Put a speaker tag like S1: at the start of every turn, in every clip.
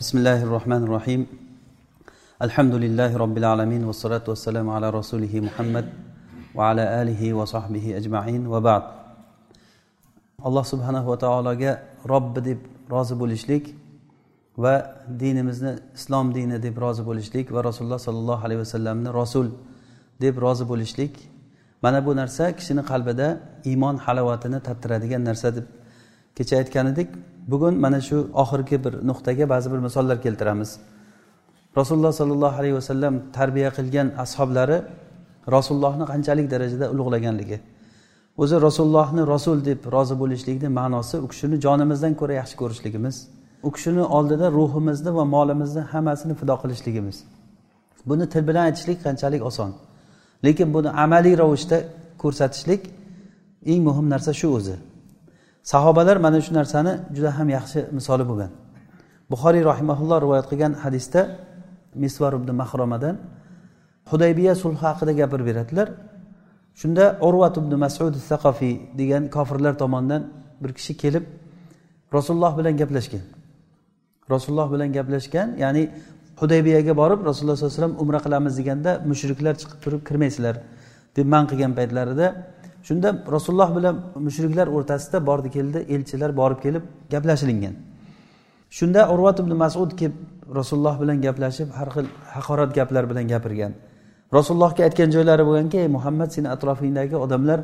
S1: بسم الله الرحمن الرحيم الحمد لله رب العالمين والصلاة والسلام على رسوله محمد وعلى آله وصحبه أجمعين وبعد alloh subhanahu va taologa robbi deb rozi bo'lishlik va dinimizni islom dini deb rozi bo'lishlik va rasululloh sollallohu alayhi vasallamni rasul deb rozi bo'lishlik mana bu narsa kishini qalbida iymon halovatini tattiradigan narsa deb kecha aytgan edik Bugun mana shu oxirgi bir nuqtaga ba'zi bir misollar keltiramiz. Rasululloh sollallohu alayhi vasallam tarbiya qilgan ashoblari rasulullohni qanchalik darajada ulug'laganligi. O'zi rasulullohni rasul deb rozi bo'lishlikni ma'nosi u kishini jonimizdan ko'ra yaxshi ko'rishligimiz u kishini oldida ruhimizni va molimizni hammasini fido qilishligimiz. Buni til bilan aytishlik qanchalik oson? Lekin buni amaliy ravishda ko'rsatishlik eng muhim narsa shu o'zi. Sahobalar mana shu narsani juda ham yaxshi misoli bo'lgan. Buxoriy rahimaulloh rivoyat qilgan hadisda misvar ibn mahromadan hudaybiya sulhi haqida gapirib beradilar. Shunda urvat ibn masud saqofiy degan kofirlar tomonidan bir kishi kelib rasululloh bilan gaplashgan. Rasululloh bilan gaplashgan ya'ni hudaybiyaga borib rasululloh sollallohu alayhi vasallam umra qilamiz deganda mushriklar chiqib turib kirmaysizlar deb man qilgan paytlarida shunda rasululloh bilan mushriklar o'rtasida bordi keldi elchilar borib kelib gaplashilingan. Shunda urvat ibn masud kelib rasululloh bilan gaplashib har xil haqorat gaplar bilan gapirgan. Rasulullohga aytgan joylari bo'lganki ey muhammad seni atrofingdagi odamlar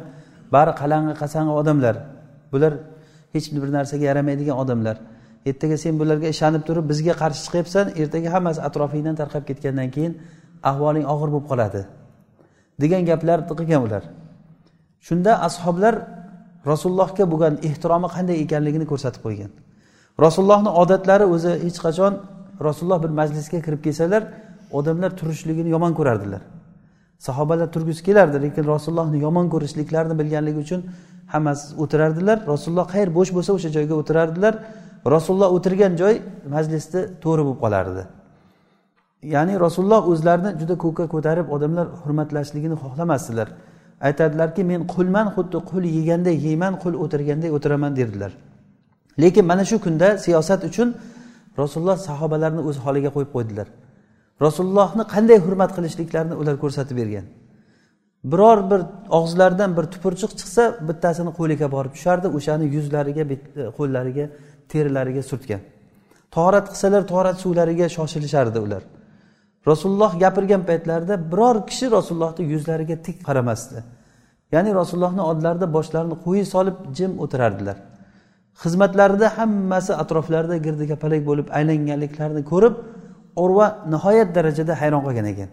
S1: bari qalang'i qasang'i odamlar. Bular hech bir narsaga yaramaydigan odamlar. Ertaga sen bularga ishonib turib bizga qarshi chiqyapsan ertaga hammasi atrofingdan tarqab ketgandan keyin ahvoling og'ir bo'lib qoladi. degan gaplarni qilgan ular. Shunda ashoblar rasulullohga bo'lgan ehtiromi qanday ekanligini ko'rsatib qo'ygan. Rasulullohni odatlari o'zi hech qachon rasululloh bir majlisga kirib kelsalar odamlar turishligini yomon ko'rardilar. Sahobalar turgisi kelardi lekin rasulullohni yomon ko'rishliklarini bilganligi uchun hammasi o'tirardilar. Rasululloh qayer bo'sh bo'lsa o'sha joyga o'tirardilar. Rasululloh o'tirgan joy majlisni to'ri bo'lib qolardi. Ya'ni rasululloh o'zlarini juda ko'kka ko'tarib odamlar hurmatlashligini xohlamasdilar. Aytadilarki men qulman xuddi qul yeganday yeyman qul o'tirganday o'tiraman derdilar. Lekin mana shu kunda siyosat uchun rasululloh sahobalarni o'z holiga qo'yib qo'ydilar. Rasulullohni qanday hurmat qilishliklarini ular ko'rsatib bergan. Biror bir og'izlaridan bir tupurchiq chiqsa bittasini qo'liga borib tushardi o'shani yuzlariga qo'llariga terilariga surtgan. Torat qilsalar torat suvlariga shoshilishardi ular. Rasululloh gapirgan paytlarida biror kishi rasulullohni yuzlariga tik qaramasdi. Ya'ni rasulullohni oldlarida boshlarini quyi solib jim o'tirardilar. Xizmatlarida hammasi atroflarida girdi kapalak bo'lib aylanganliklarini ko'rib urva nihoyat darajada hayron qolgan ekan.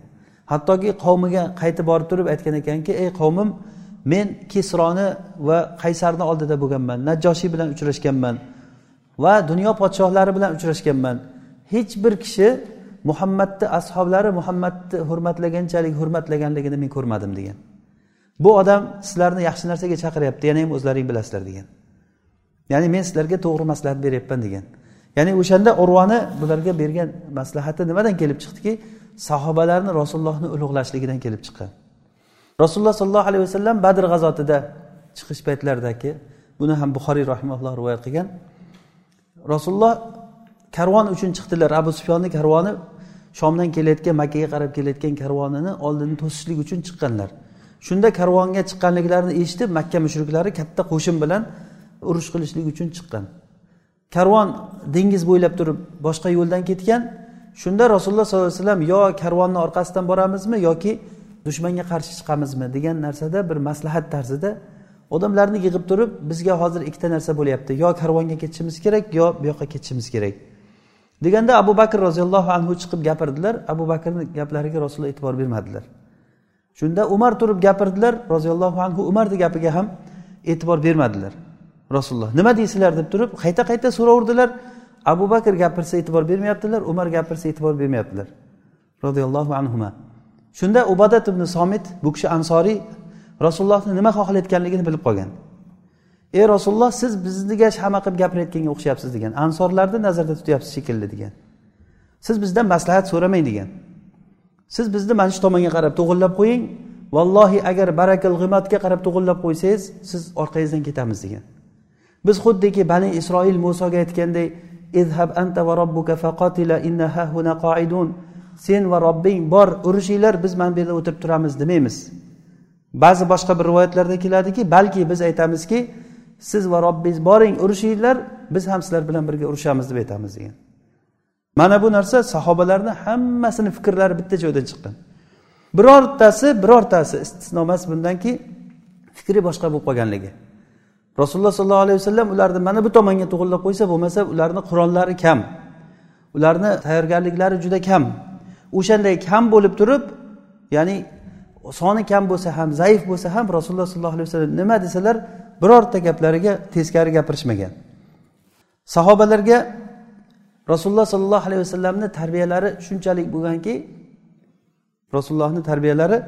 S1: Hattoki qavmiga qaytib borib turib aytgan ekanki ey qavmim men kesroni va qaysarni oldida bo'lganman najjoshiy bilan uchrashganman va dunyo podshohlari bilan uchrashganman. Hech bir kishi muhammadni ashoblari muhammadni hurmatlaganchalik hurmatlaganligini men ko'rmadim degan. Bu odam sizlarni yaxshi narsaga chaqiryapti yana ham o'zlaring bilasizlar degan. Ya'ni men sizlarga to'g'ri maslahat beryapman degan. Ya'ni o'shanda urvani bularga bergan maslahati nimadan kelib chiqdiki? Sahobalarni rasulullohni ulug'lashligidan kelib chiqqan. Rasululloh sollallohu alayhi vasallam badr g'azotida chiqish paytlaridagi buni ham buxoriy rahimalloh rivoyat qilgan. Rasululloh karvon uchun chiqdilar abu sufyonni karvoni shomdan kelayotgan makkaga qarab kelayotgan karvonini oldini to'sishlik uchun chiqqanlar. Shunda karvonga chiqqanliklarini eshitib makka mushriklari katta qo'shin bilan urush qilishlik uchun chiqqan. Karvon dengiz bo'ylab turib boshqa yo'ldan ketgan. Shunda rasululloh sollallohu alayhi vasallam yo karvonni orqasidan boramizmi yoki dushmanga qarshi chiqamizmi? degan narsada bir maslahat tarzida odamlarni yig'ib turib bizga hozir ikkita narsa bo'lyapti. Yo karvonga ketishimiz kerak yo bu yoqqa ketishimiz kerak. Deganda abu bakr roziyallohu anhu chiqib gapirdilar. Abu bakrni gaplariga rasululloh e'tibor bermadilar. Shunda umar turib gapirdilar. Roziyallohu anhu umarni gapiga ham e'tibor bermadilar. Rasululloh nima deysizlar deb turib qayta qayta so'raverdilar. Abu bakr gapirsa e'tibor bermayaptilar umar gapirsa e'tibor bermayaptilar. Roziyallohu anhu shunda ubadat ibn somit bu kishi ansoriy rasulullohni nima xohlayotganligini bilib qolgan. Ey rasululloh siz bizga shama qilib gapirayotganga o'xshayapsiz degan. Ansorlarni nazarda tutyapsiz shekilli degan. Siz bizdan maslahat so'ramang degan. Siz bizni mana shu tomonga qarab to'g'irlab qo'ying. Vallohi agar barakal g'imatga qarab to'g'irlab qo'ysangiz siz orqangizdan ketamiz degan. Biz xuddiki bani isroil musoga aytganday izhab anta va robbuka faqatila inna hahuna qoidun sen va robbing bor urushinglar biz mana bu yerda o'tirib turamiz demaymiz. Ba'zi boshqa bir rivoyatlarda keladiki balki biz aytamizki siz va robbingiz boring urushinglar biz ham sizlar bilan birga urushamiz deb aytamiz degan. Mana bu narsa sahobalarni hammasini fikrlari bitta joydan chiqqan. Birortasi birortasi istisno emas bundanki fikri boshqa bo'lib qolganligi. Rasululloh sollallohu alayhi vasallam ularni mana bu tomonga to'g'irlab qo'ysa bo'lmasa ularni qurollari kam ularni tayyorgarliklari juda kam. O'shanday kam bo'lib turib ya'ni soni kam bo'lsa ham zaif bo'lsa ham rasululloh sollallohu alayhi vasallam nima desalar birorta gaplariga teskari gapirishmagan. Sahobalarga rasululloh sollallohu alayhi vasallamni tarbiyalari shunchalik bo'lganki rasulullohni tarbiyalari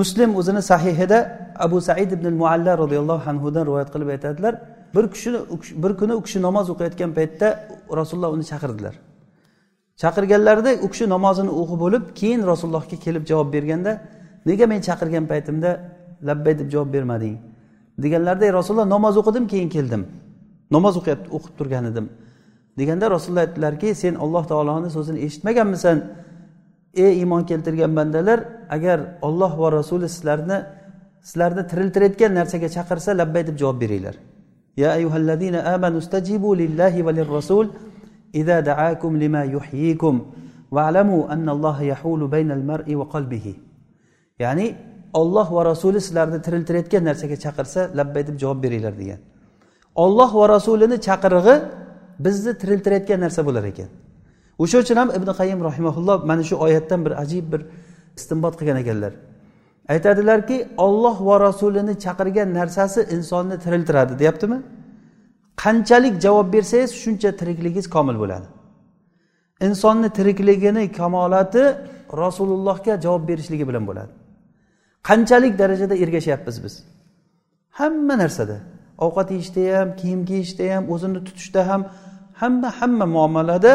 S1: muslim o'zini sahihida abu said ibn mualla roziyallohu anhudan rivoyat qilib aytadilar bir kishini bir kuni u kishi namoz o'qiyotgan paytda rasululloh uni chaqirdilar. Chaqirganlarida u kishi namozini o'qib bo'lib keyin rasulullohga kelib javob berganda nega men chaqirgan paytimda labbay deb javob bermading? Deganlarida rasululloh namoz o'qidim keyin keldim. Namoz o'qiyapti o'qib turgan edim. Deganda rasululloh aytdilarki sen alloh taoloni so'zini eshitmaganmisan. Ey iymon keltirgan bandalar agar olloh va rasuli sizlarni sizlarni tiriltirayotgan narsaga chaqirsa labbay deb javob beringlar. Ya ayyuhallazina amanu stajibu lillahi va lirrasul idza da'akum lima yuhyikum wa'lamu anna alloha yahulu baynal mar'i va qalbihi. Ya'ni olloh va rasuli sizlarni tiriltirayotgan narsaga chaqirsa labbay deb javob beringlar degan. Olloh va rasulini chaqirig'i bizni tiriltirayotgan narsa bo'lar ekan. O'sha uchun ham ibn qayim rahimaulloh mana shu oyatdan bir ajib bir istinbot qilgan ekanlar. Aytadilarki olloh va rasulini chaqirgan narsasi insonni tiriltiradi deyaptimi? Qanchalik javob bersangiz shuncha tirikligingiz komil bo'ladi. Insonni tirikligini kamolati rasulullohga javob berishligi bilan bo'ladi. Qanchalik darajada ergashyapmiz biz? Hamma narsada. Ovqat yeyishda ham kiyim kiyishda ham o'zini tutishda ham hamma hamma muomalada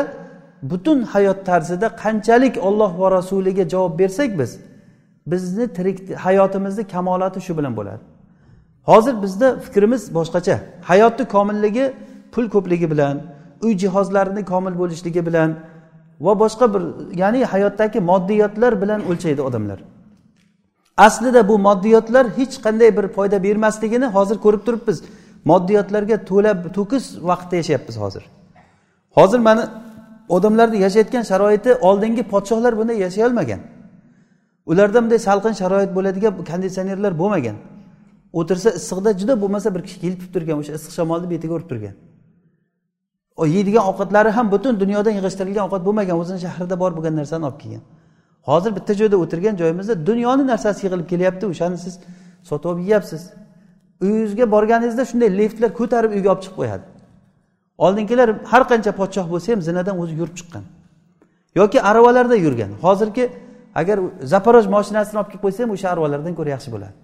S1: butun hayot tarzida qanchalik olloh va rasuliga javob bersak biz bizni tirik hayotimizni kamolati shu bilan bo'ladi. Hozir bizda fikrimiz boshqacha. Hayotni komilligi pul ko'pligi bilan uy jihozlarini komil bo'lishligi bilan va boshqa bir ya'ni hayotdagi moddiyotlar bilan o'lchaydi odamlar. Aslida bu moddiyotlar hech qanday bir foyda bermasligini hozir ko'rib turibmiz. Moddiyotlarga to'la to'kis vaqtda yashayapmiz hozir. Hozir mana odamlarni yashayotgan sharoiti oldingi podshohlar bunday yashay olmagan. Ularda bunday salqin sharoit bo'ladigan konditsionerlar bo'lmagan. O'tirsa issiqda juda bo'lmasa bir kishi kelib turgan o'sha issiq shamolni betiga urib turgan. Yeydigan ovqatlari ham butun dunyodan yig'ishtirilgan ovqat bo'lmagan o'zini shahrida bor bo'lgan narsani olib kelgan. Hozir bitta joyda o'tirgan joyimizda dunyoni narsasi yig'ilib kelyapti o'shani siz sotib olib yeyapsiz uyingizga borganingizda shunday liftlar ko'tarib uyga olib chiqib qo'yadi. Oldingilar har qancha podshoh bo'lsa ham zinadan o'zi yurib chiqqan. Yoki aravalarda yurgan. Hozirgi agar zaporoj moshinasini olib kelib qo'ysa ham o'sha aravalardan ko'ra yaxshi bo'ladi.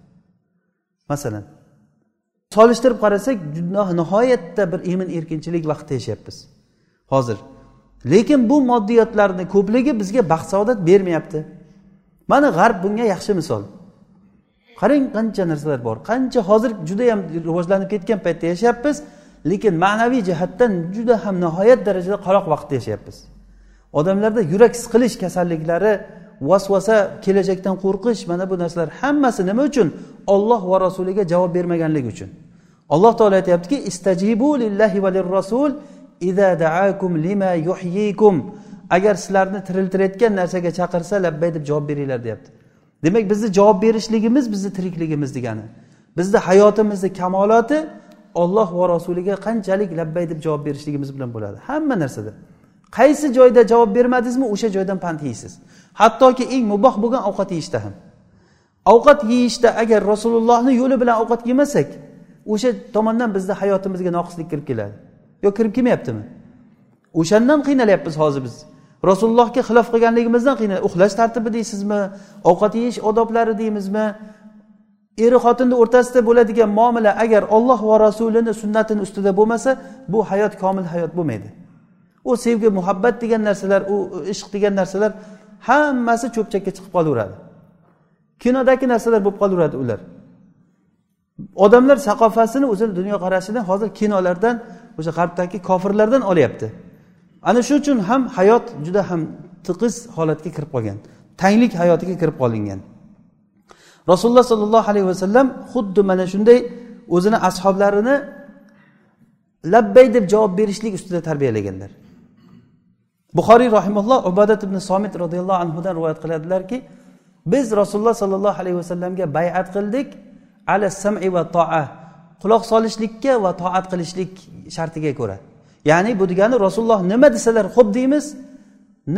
S1: Masalan solishtirib qarasak nihoyatda bir emin erkinchilik vaqtda yashayapmiz. Hozir lekin bu moddiyotlarni ko'pligi bizga baxt saodat bermayapti. Mana g'arb bunga yaxshi misol. Qarang qancha narsalar bor. Qancha hozir judayam rivojlanib ketgan paytda yashayapmiz lekin ma'naviy jihatdan juda ham nihoyat darajada qaloq vaqtda yashayapmiz. Odamlarda yurak siqilish kasalliklari vasvasa kelajakdan qo'rqish mana bu narsalar hammasi nima uchun? Olloh va rasuliga javob bermaganligi uchun. Alloh taolo aytyaptiki istajibu lillahi va rasul ida daakum lima yuhyikum. Agar sizlarni tiriltirayotgan narsaga chaqirsa labbay deb javob beringlar deyapti. Demak bizni javob berishligimiz bizni tirikligimiz degani. Bizni hayotimizni kamoloti olloh va rasuliga qanchalik labbay deb javob berishligimiz bilan bo'ladi. Hamma narsada qaysi joyda javob bermadingizmi o'sha joydan pand yeysiz. Hattoki eng muboh bo'lgan ovqat yeyishda ham. Ovqat yeyishda agar rasulullohni yo'li bilan ovqat yemasak o'sha tomondan bizni hayotimizga noqislik kirib keladi. Yo kirib kelmayaptimi? O'shandan qiynalyapmiz hozir biz. Rasulullohga xilof qilganligimizdan qiynal uxlash tartibi deysizmi? Ovqat yeyish odoblari deymizmi? Eri xotinni o'rtasida bo'ladigan muomala agar olloh va rasulini sunnatini ustida bo'lmasa bu hayot komil hayot bo'lmaydi. U sevgi muhabbat degan narsalar u ishq degan narsalar hammasi cho'pchakka chiqib qolaveradi. Kinodagi narsalar bo'lib qolaveradi ular. Odamlar saqofasini o'zini dunyoqarashini hozir kinolardan o'sha g'arbdagi kofirlardan olyapti. Ana shu uchun ham hayot juda ham tiqiz holatga kirib qolgan tanglik hayotiga kirib qolingan. Rasululloh sollallohu alayhi vasallam xuddi mana shunday o'zini ashoblarini labbay deb javob berishlik ustida tarbiyalaganlar. Buxoriy rahimalloh ubadat ibn somit roziyallohu anhudan rivoyat qiladilarki biz rasululloh sollallohu alayhi vasallamga bayat qildik ala sami va toa. Quloq solishlikka va toat qilishlik shartiga ko'ra. Ya'ni bu degani rasululloh nima desalar xo'p deymiz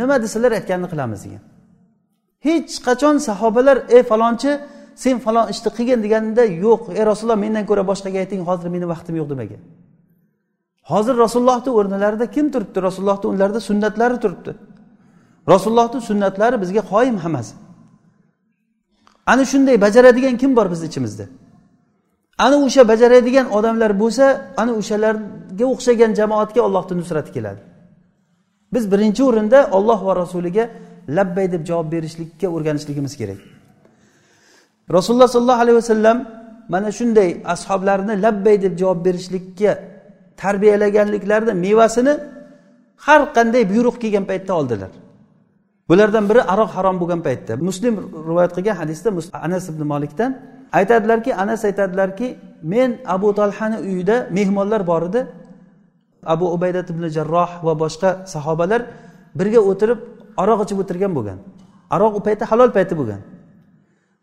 S1: nima desalar aytganini qilamiz degan. Hech qachon sahobalar ey falonchi sen falon ishni qilgin deganda yo'q ey rasululloh mendan ko'ra boshqaga ayting hozir meni vaqtim yo'q demagan. Hozir rasulullohni o'rnilarida kim turibdi? Rasulullohni o'rnlarida sunnatlari turibdi. Rasulullohni sunnatlari bizga qoyim hammasi. Ana shunday bajaradigan kim bor bizni ichimizda? Ana o'sha bajaradigan odamlar bo'lsa ana o'shalarga o'xshagan jamoatga allohni nusrati keladi. Biz birinchi o'rinda olloh va rasuliga labbay deb javob berishlikka o'rganishligimiz kerak. Rasululloh sollallohu alayhi vasallam mana shunday ashoblarni labbay deb javob berishlikka tarbiyalaganliklarini mevasini har qanday buyruq kelgan paytda oldilar. Bulardan biri aroq harom bo'lgan paytda. Muslim rivoyat qilgan hadisda anas ibn molikdan aytadilarki anas aytadilarki men abu talhani uyida mehmonlar bor edi. Abu ubaydat ibn jarroh va boshqa sahobalar birga o'tirib aroq ichib o'tirgan bo'lgan. Aroq u paytda halol payti bo'lgan.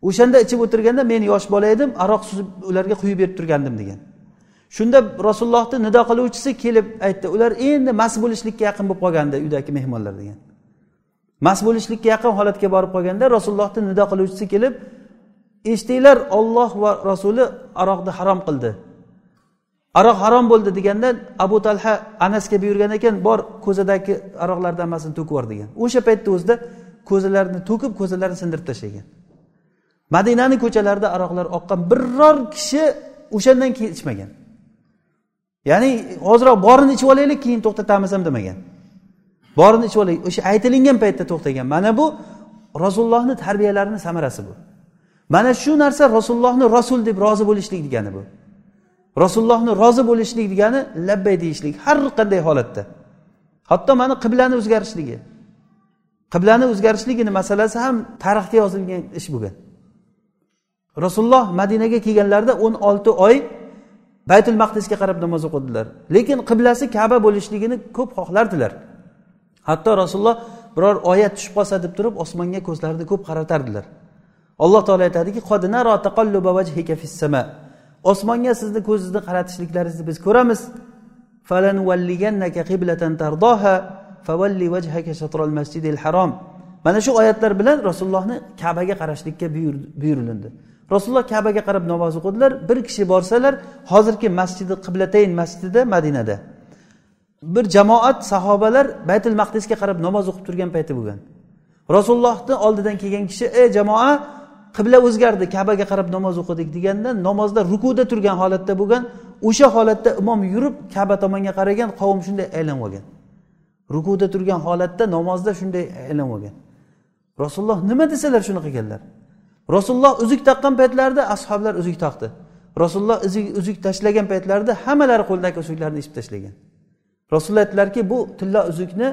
S1: O'shanda ichib o'tirganda men yosh bola edim aroq suzib ularga quyib berib turgandim degan. Shunda rasulullohni nido qiluvchisi kelib aytdi ular endi mast bo'lishlikka yaqin bo'lib qolgandi uydagi mehmonlar degan. Mast bo'lishlikka yaqin holatga borib qolganda rasulullohni nido qiluvchisi kelib eshitinglar olloh va rasuli aroqni harom qildi. Aroq harom bo'ldi deganda abu talha anasga buyurgan ekan bor ko'zadagi aroqlarni hammasini to'kib yubor degan. O'sha paytni o'zida ko'zalarini to'kib ko'zalarini sindirib tashlagan. Madinani ko'chalarida aroqlar oqqan biror kishi o'shandan keyin ichmagan. Ya'ni hoziroq borini ichib olaylik keyin to'xtatamiz ham demagan. Borini ichib olaylik o'sha aytilingan paytda to'xtagan. Mana bu rasulullohni tarbiyalarini samarasi bu. Mana shu narsa rasulullohni rasul deb rozi bo'lishlik degani bu. Rasulullohni rozi bo'lishlik degani labbay deyishlik har qanday holatda. Hatto mana qiblani o'zgarishligi. Qiblani o'zgarishligini masalasi ham tarixga yozilgan ish bo'lgan rasululloh madinaga kelganlarida o'n olti oy baytul maqdisga qarab namoz o'qidilar lekin qiblasi kaba bo'lishligini ko'p xohlardilar. Hatto rasululloh biror oyat tushib qolsa deb turib osmonga ko'zlarini ko'p qaratardilar. Alloh taolo aytadiki osmonga sizni ko'zingizni qaratishliklaringizni biz ko'ramiz. Mana shu oyatlar bilan rasulullohni kabaga qarashlikka buyurilindi. Rasululloh kabaga qarab namoz o'qidilar. Bir kishi borsalar hozirgi masjidi qiblatayn masjidida madinada. Bir jamoat sahobalar baytul maqdisga qarab namoz o'qib turgan payti bo'lgan. Rasulullohni oldidan kelgan kishi ey jamoa qibla o'zgardi kabaga qarab namoz o'qidik deganda namozda rukuda turgan holatda bo'lgan o'sha holatda imom yurib kaba tomonga qaragan qavm shunday aylanib olgan. Rukuda turgan holatda namozda shunday aylanib olgan. Rasululloh nima desalar shuni qilganlar rasululloh uzuk taqqan paytlarida ashoblar uzuk taqdi rasululloh uzuk tashlagan paytlarida hammalari qo'lidagi uzuklarni yechib tashlagan. Rasululloh aytdilarki bu tilla uzukni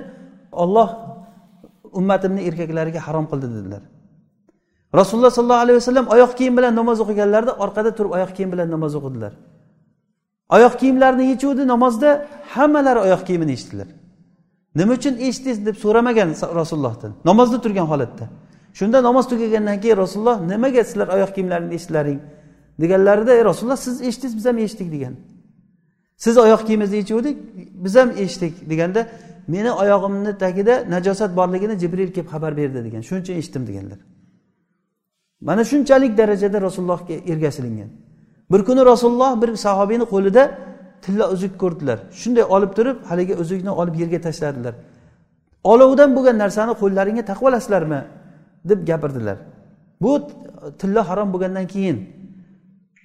S1: olloh ummatimni erkaklariga harom qildi dedilar. Rasululloh sollallohu alayhi vasallam oyoq kiyim bilan namoz o'qiganlarida orqada turib oyoq kiyim bilan namoz o'qidilar. Oyoq kiyimlarini yechuvdi namozda hammalari oyoq kiyimini yechdilar nima uchun eshitdingiz deb so'ramagan rasulullohdan namozda turgan holatda. Shunda namoz tugagandan keyin rasululloh nimaga sizlar oyoq kiyimlaringni eshitdilaring? deganlarida ey rasululloh siz eshitdingiz biz ham eshitdik degan. Siz oyoq kiyimingizni yechuvdik biz ham eshitdik deganda meni oyog'imni tagida najosat borligini jibril kelib xabar berdi degan. Shuning uchun eshitdim deganlar. Mana shunchalik darajada rasulullohga ergashilingan bir kuni rasululloh bir sahobiyni qo'lida tilla uzuk ko'rdilar. Shunday olib turib haligi uzukni olib yerga tashladilar. Olovdan bo'lgan narsani qo'llaringga taqib olasizlarmi? deb gapirdilar. Bu tilla harom bo'lgandan keyin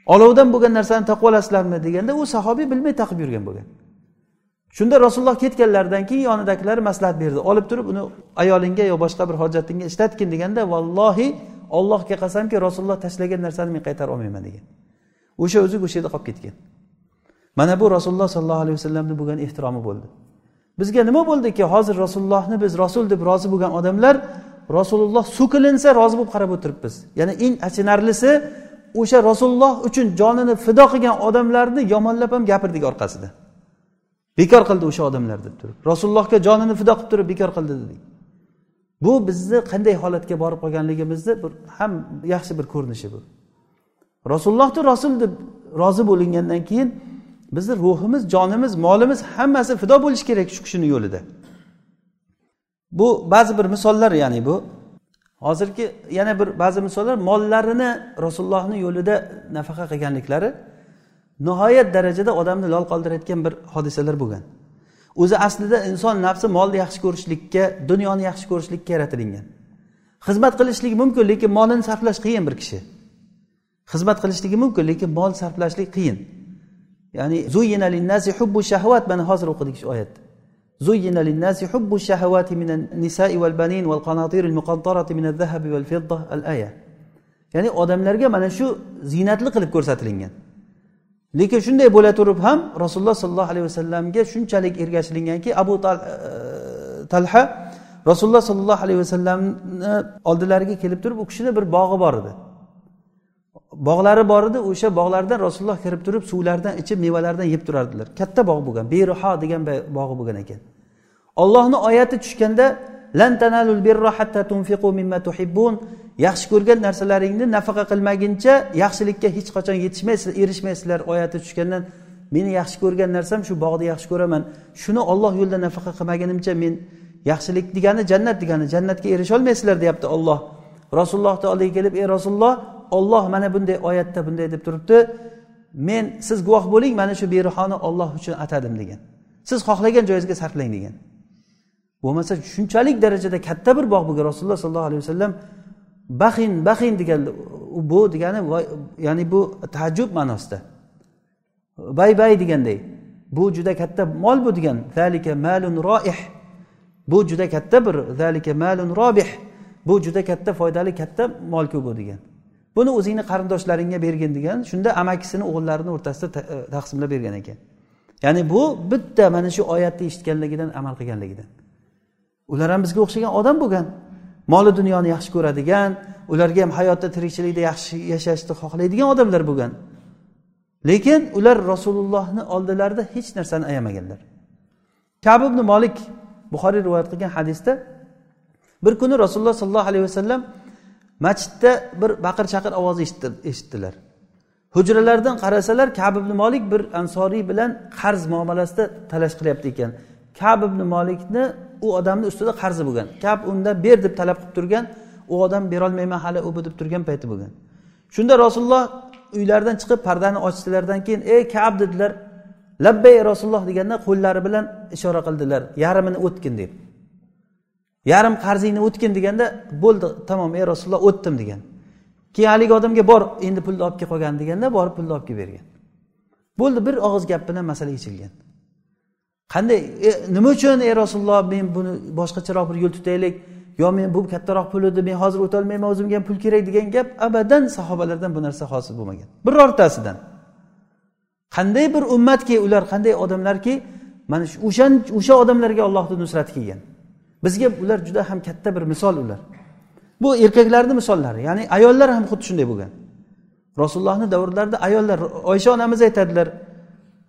S1: olovdan bo'lgan narsani taqib olasizlarmi deganda u sahobiy bilmay taqib yurgan bo'lgan. Shunda rasululloh ketganlaridan keyin yonidagilar maslahat berdi. Olib turib uni ayolingga yo boshqa bir hojatingga ishlatgin deganda vallohi ollohga qasamki rasululloh tashlagan narsani men qaytara olmayman degan. O'sha o'zi o'sha yerda qolib ketgan. Mana bu rasululloh sollallohu alayhi vasallamni bo'lgan ehtiromi bo'ldi. Bizga nima bo'ldiki hozir rasulullohni biz rasul deb rozi bo'lgan odamlar rasululloh so'kilinsa rozi bo'lib qarab o'tiribmiz. Ya'ni eng achinarlisi o'sha rasululloh uchun jonini fido qilgan odamlarni yomonlab ham gapirdik orqasida. Bekor qildi o'sha odamlar deb turib. Rasulullohga jonini fido qilib turib bekor qildi dedik. Bu bizni qanday holatga borib qolganligimizni bir ham yaxshi bir ko'rinishi bu. Rasulullohni rasul deb rozi bo'lingandan keyin bizni ruhimiz jonimiz molimiz hammasi fido bo'lishi kerak shu kishini yo'lida. Bu ba'zi bir misollar ya'ni bu. Hozirgi yana bir ba'zi misollar mollarini rasulullohni yo'lida nafaqa qilganliklari nihoyat darajada odamni lol qoldirayotgan bir hodisalar bo'lgan. o'zi aslida inson nafsi molni yaxshi ko'rishlikka dunyoni yaxshi ko'rishlikka yaratilingan xizmat qilishlik mumkin lekin molini sarflash qiyin bir kishi xizmat qilishligi mumkin lekin mol sarflashlik qiyin ya'ni zuyina linnasi hubbu shahvat mana hozir o'qidik shu oyatni زين للناس حب الشهوات من النساء والبنين والقناطير المقنطرة من الذهب والفضة الآية ya'ni odamlarga mana shu ziynatli qilib ko'rsatilgan Lekin shunday bo'la turib ham rasululloh sollallohu alayhi vasallamga shunchalik ergashilinganki abu e, talha rasululloh sollallohu alayhi vasallamni oldilariga kelib turib u kishini bir bog'i bor edi. Bog'lari bor edi o'sha bog'lardan rasululloh kirib turib suvlardan ichib mevalardan yeb turardilar. Katta bog' bo'lgan beruho degan bog'i bo'lgan ekan. Ollohni oyati tushganda lan tanalul birra hatta tunfiqu mimma tuhibbun yaxshi ko'rgan narsalaringni nafaqa qilmaguncha yaxshilikka hech qachon yetishmaysizlar erishmaysizlar oyati tushgandan. Meni yaxshi ko'rgan narsam shu bog'ni yaxshi ko'raman. Shuni olloh yo'lida nafaqa qilmagunimcha men yaxshilik degani jannat degani jannatga erisholmaysizlar deyapti olloh rasulullohni oldiga kelib ey rasululloh olloh mana bunday oyatda bunday deb turibdi. Men siz guvoh bo'ling mana shu berihoni olloh uchun atadim degan. Siz xohlagan joyingizga sarflang degan. Bo'lmasa shunchalik darajada katta bir bog' bo'lgan rasululloh sollallohu alayhi vasallam baxin baxin degan bu degani ya'ni bu taajjub ma'nosida. Bay bay deganday bu juda katta mol bu degan zalika malun roih. Bu juda katta bir zalika malun robih. Bu juda katta foydali katta molku bu degan. Buni o'zingni qarindoshlaringga bergin degan shunda amakisini o'g'illarini o'rtasida e, taqsimlab bergan ekan. Ya'ni bu bitta mana shu oyatni eshitganligidan amal qilganligidan. Ular ham bizga o'xshagan odam bo'lgan. Moli dunyoni yaxshi ko'radigan ularga ham hayotda tirikchilikda yaxshi yashashni xohlaydigan odamlar bo'lgan. Lekin ular rasulullohni oldilarida hech narsani ayamaganlar. Kab ibn molik buxoriy rivoyat qilgan hadisda bir kuni rasululloh sollallohu alayhi vasallam masjidda bir baqir chaqir ovozi eshitdilar. Hujralardan qarasalar kab ibn molik bir ansoriy bilan qarz muomalasida talash qilyapti ekan. Kab ibn molikni u odamni ustida qarzi bo'lgan. Kab undan ber deb talab qilib turgan u odam berolmayman hali u bu deb turgan payti bo'lgan. Shunda rasululloh uylaridan chiqib pardani ochdilardan keyin ey kab dedilar. Labbay rasululloh deganda qo'llari bilan ishora qildilar. Yarmini o'tgin deb. Yarim qarzingni o'tgin deganda bo'ldi tamom ey rasululloh o'tdim degan. Keyin haligi odamga bor endi pulni olib kelib qolgan deganda borib pulni olib kelib bergan. Bo'ldi bir og'iz gap bilan masala yechilgan qanday? E, nima uchun ey rasululloh men buni boshqacharoq bir yo'l tutaylik? Yo men bu kattaroq pul edi men hozir o'tolmayman o'zimga ham pul kerak degan gap abadan sahobalardan bu narsa hosil bo'lmagan. Birortasidan. Qanday bir ummatki ular qanday odamlarki mana shu o'shan o'sha odamlarga ollohni nusrati kelgan. Bizga ular juda ham katta bir misol ular. Bu erkaklarni misollari ya'ni ayollar ham xuddi shunday bo'lgan. Rasulullohni davrlarida ayollar oysha onamiz aytadilar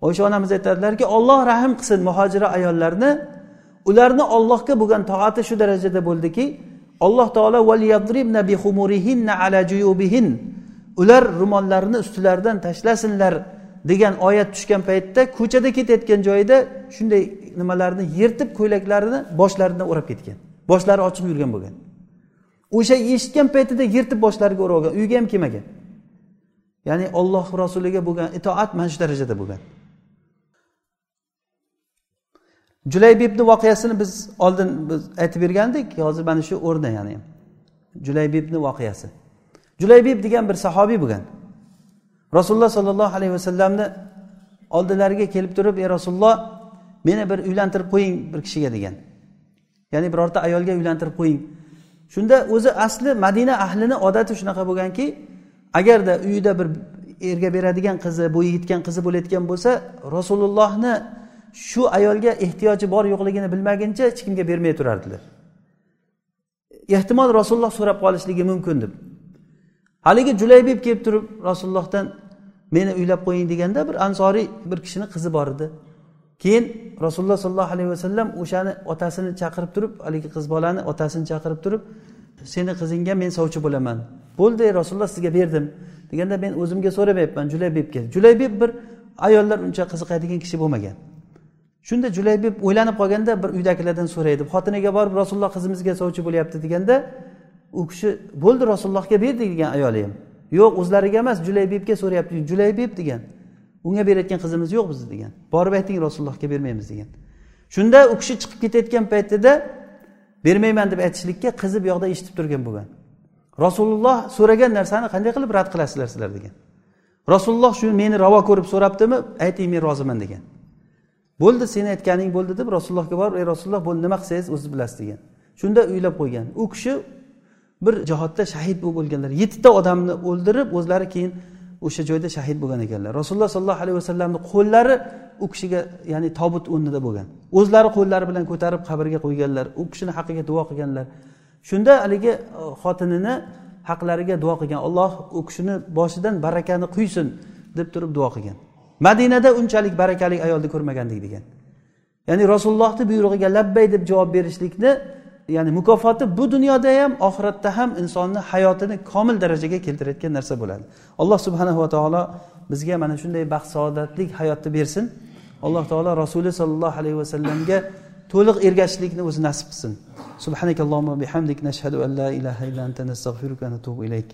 S1: oysha onamiz aytadilarki olloh rahm qilsin muhojira ayollarni. Ularni ollohga bo'lgan toati shu darajada bo'ldiki alloh taolo ular ro'mollarini ustilaridan tashlasinlar degan oyat tushgan paytda ko'chada ketayotgan joyida shunday nimalarni yirtib ko'ylaklarini boshlaridan o'rab ketgan. Boshlari ochiq yurgan bo'lgan. O'sha eshitgan paytida yirtib boshlariga o'rab olgan. Uyga ham kelmagan. Ya'ni olloh rasuliga bo'lgan itoat mana shu darajada bo'lgan. Julaybibni voqeasini biz oldin biz aytib bergandik hozir mana shu o'rni ya'ni. Julaybibni voqeasi julaybib degan bir sahobiy bo'lgan. Rasululloh sollallohu alayhi vasallamni oldilariga kelib turib ey rasululloh meni bir uylantirib qo'ying bir kishiga degan. Ya'ni birorta ayolga uylantirib qo'ying. Shunda o'zi asli madina ahlini odati shunaqa bo'lganki agarda uyida bir erga beradigan qizi bo'yi yetgan qizi bo'layotgan bo'lsa rasulullohni shu ayolga ehtiyoji bor yo'qligini bilmaguncha hech kimga bermay turardilar. Ehtimol rasululloh so'rab qolishligi mumkin deb. Haligi julaybib kelib turib rasulullohdan meni uylab qo'ying deganda bir ansoriy bir kishini qizi bor edi. Keyin rasululloh sollallohu alayhi vasallam o'shani otasini chaqirib turib haligi qiz bolani otasini chaqirib turib seni qizingga men sovchi bo'laman. Bo'ldi rasululloh sizga berdim. deganda men o'zimga so'ramayapman julaybibga julaybib bir ayollar uncha qiziqadigan kishi bo'lmagan. Shunda julaybib o'ylanib qolganda bir uydagilardan so'raydi. Xotiniga borib rasululloh qizimizga sovchi bo'lyapti deganda u kishi bo'ldi rasulullohga berdik degan ayoli ham. Yo'q o'zlariga emas julaybibga so'rayapti. Julaybib degan. Unga berayotgan qizimiz yo'q bizni degan. Borib ayting rasulullohga bermaymiz degan. Shunda u kishi chiqib ketayotgan paytida bermayman deb aytishlikka qizi bu yoqda eshitib turgan bo'lgan. Rasululloh so'ragan narsani qanday qilib rad qilasizlar sizlar? degan. Rasululloh shu meni ravo ko'rib so'rabdimi? Ayting men roziman degan. Bo'ldi seni aytganing bo'ldi deb rasulullohga borib ey rasululloh bo'ldi nima qilsangiz o'zingiz bilasiz degan. Shunda uylab qo'ygan. U kishi bir jihodda shahid bo'lib o'lganlar. Yettita odamni o'ldirib o'zlari keyin o'sha joyda shahid bo'lgan ekanlar. Rasululloh sollallohu alayhi vasallamni qo'llari u kishiga ya'ni tobut o'rnida bo'lgan. O'zlari qo'llari bilan ko'tarib qabrga qo'yganlar. U kishini haqqiga duo qilganlar. Shunda haligi e, xotinini haqlariga duo qilgan. Alloh u kishini boshidan barakani quysin deb turib duo qilgan. Madinada unchalik barakali ayolni ko'rmagandik degan. Ya'ni rasulullohni buyrug'iga labbay deb javob berishlikni ya'ni mukofoti bu dunyoda ham oxiratda ham insonni hayotini komil darajaga keltirayotgan narsa bo'ladi. Alloh subhanahu va taolo bizga mana shunday baxt saodatli hayotni bersin. Alloh taolo rasuli sollallohu alayhi vasallamga to'liq ergashishlikni o'zi nasib qilsin. Subhanakallohumma bihamdik nashhadu an la ilaha illa anta nastag'firuka va natubu ilayk.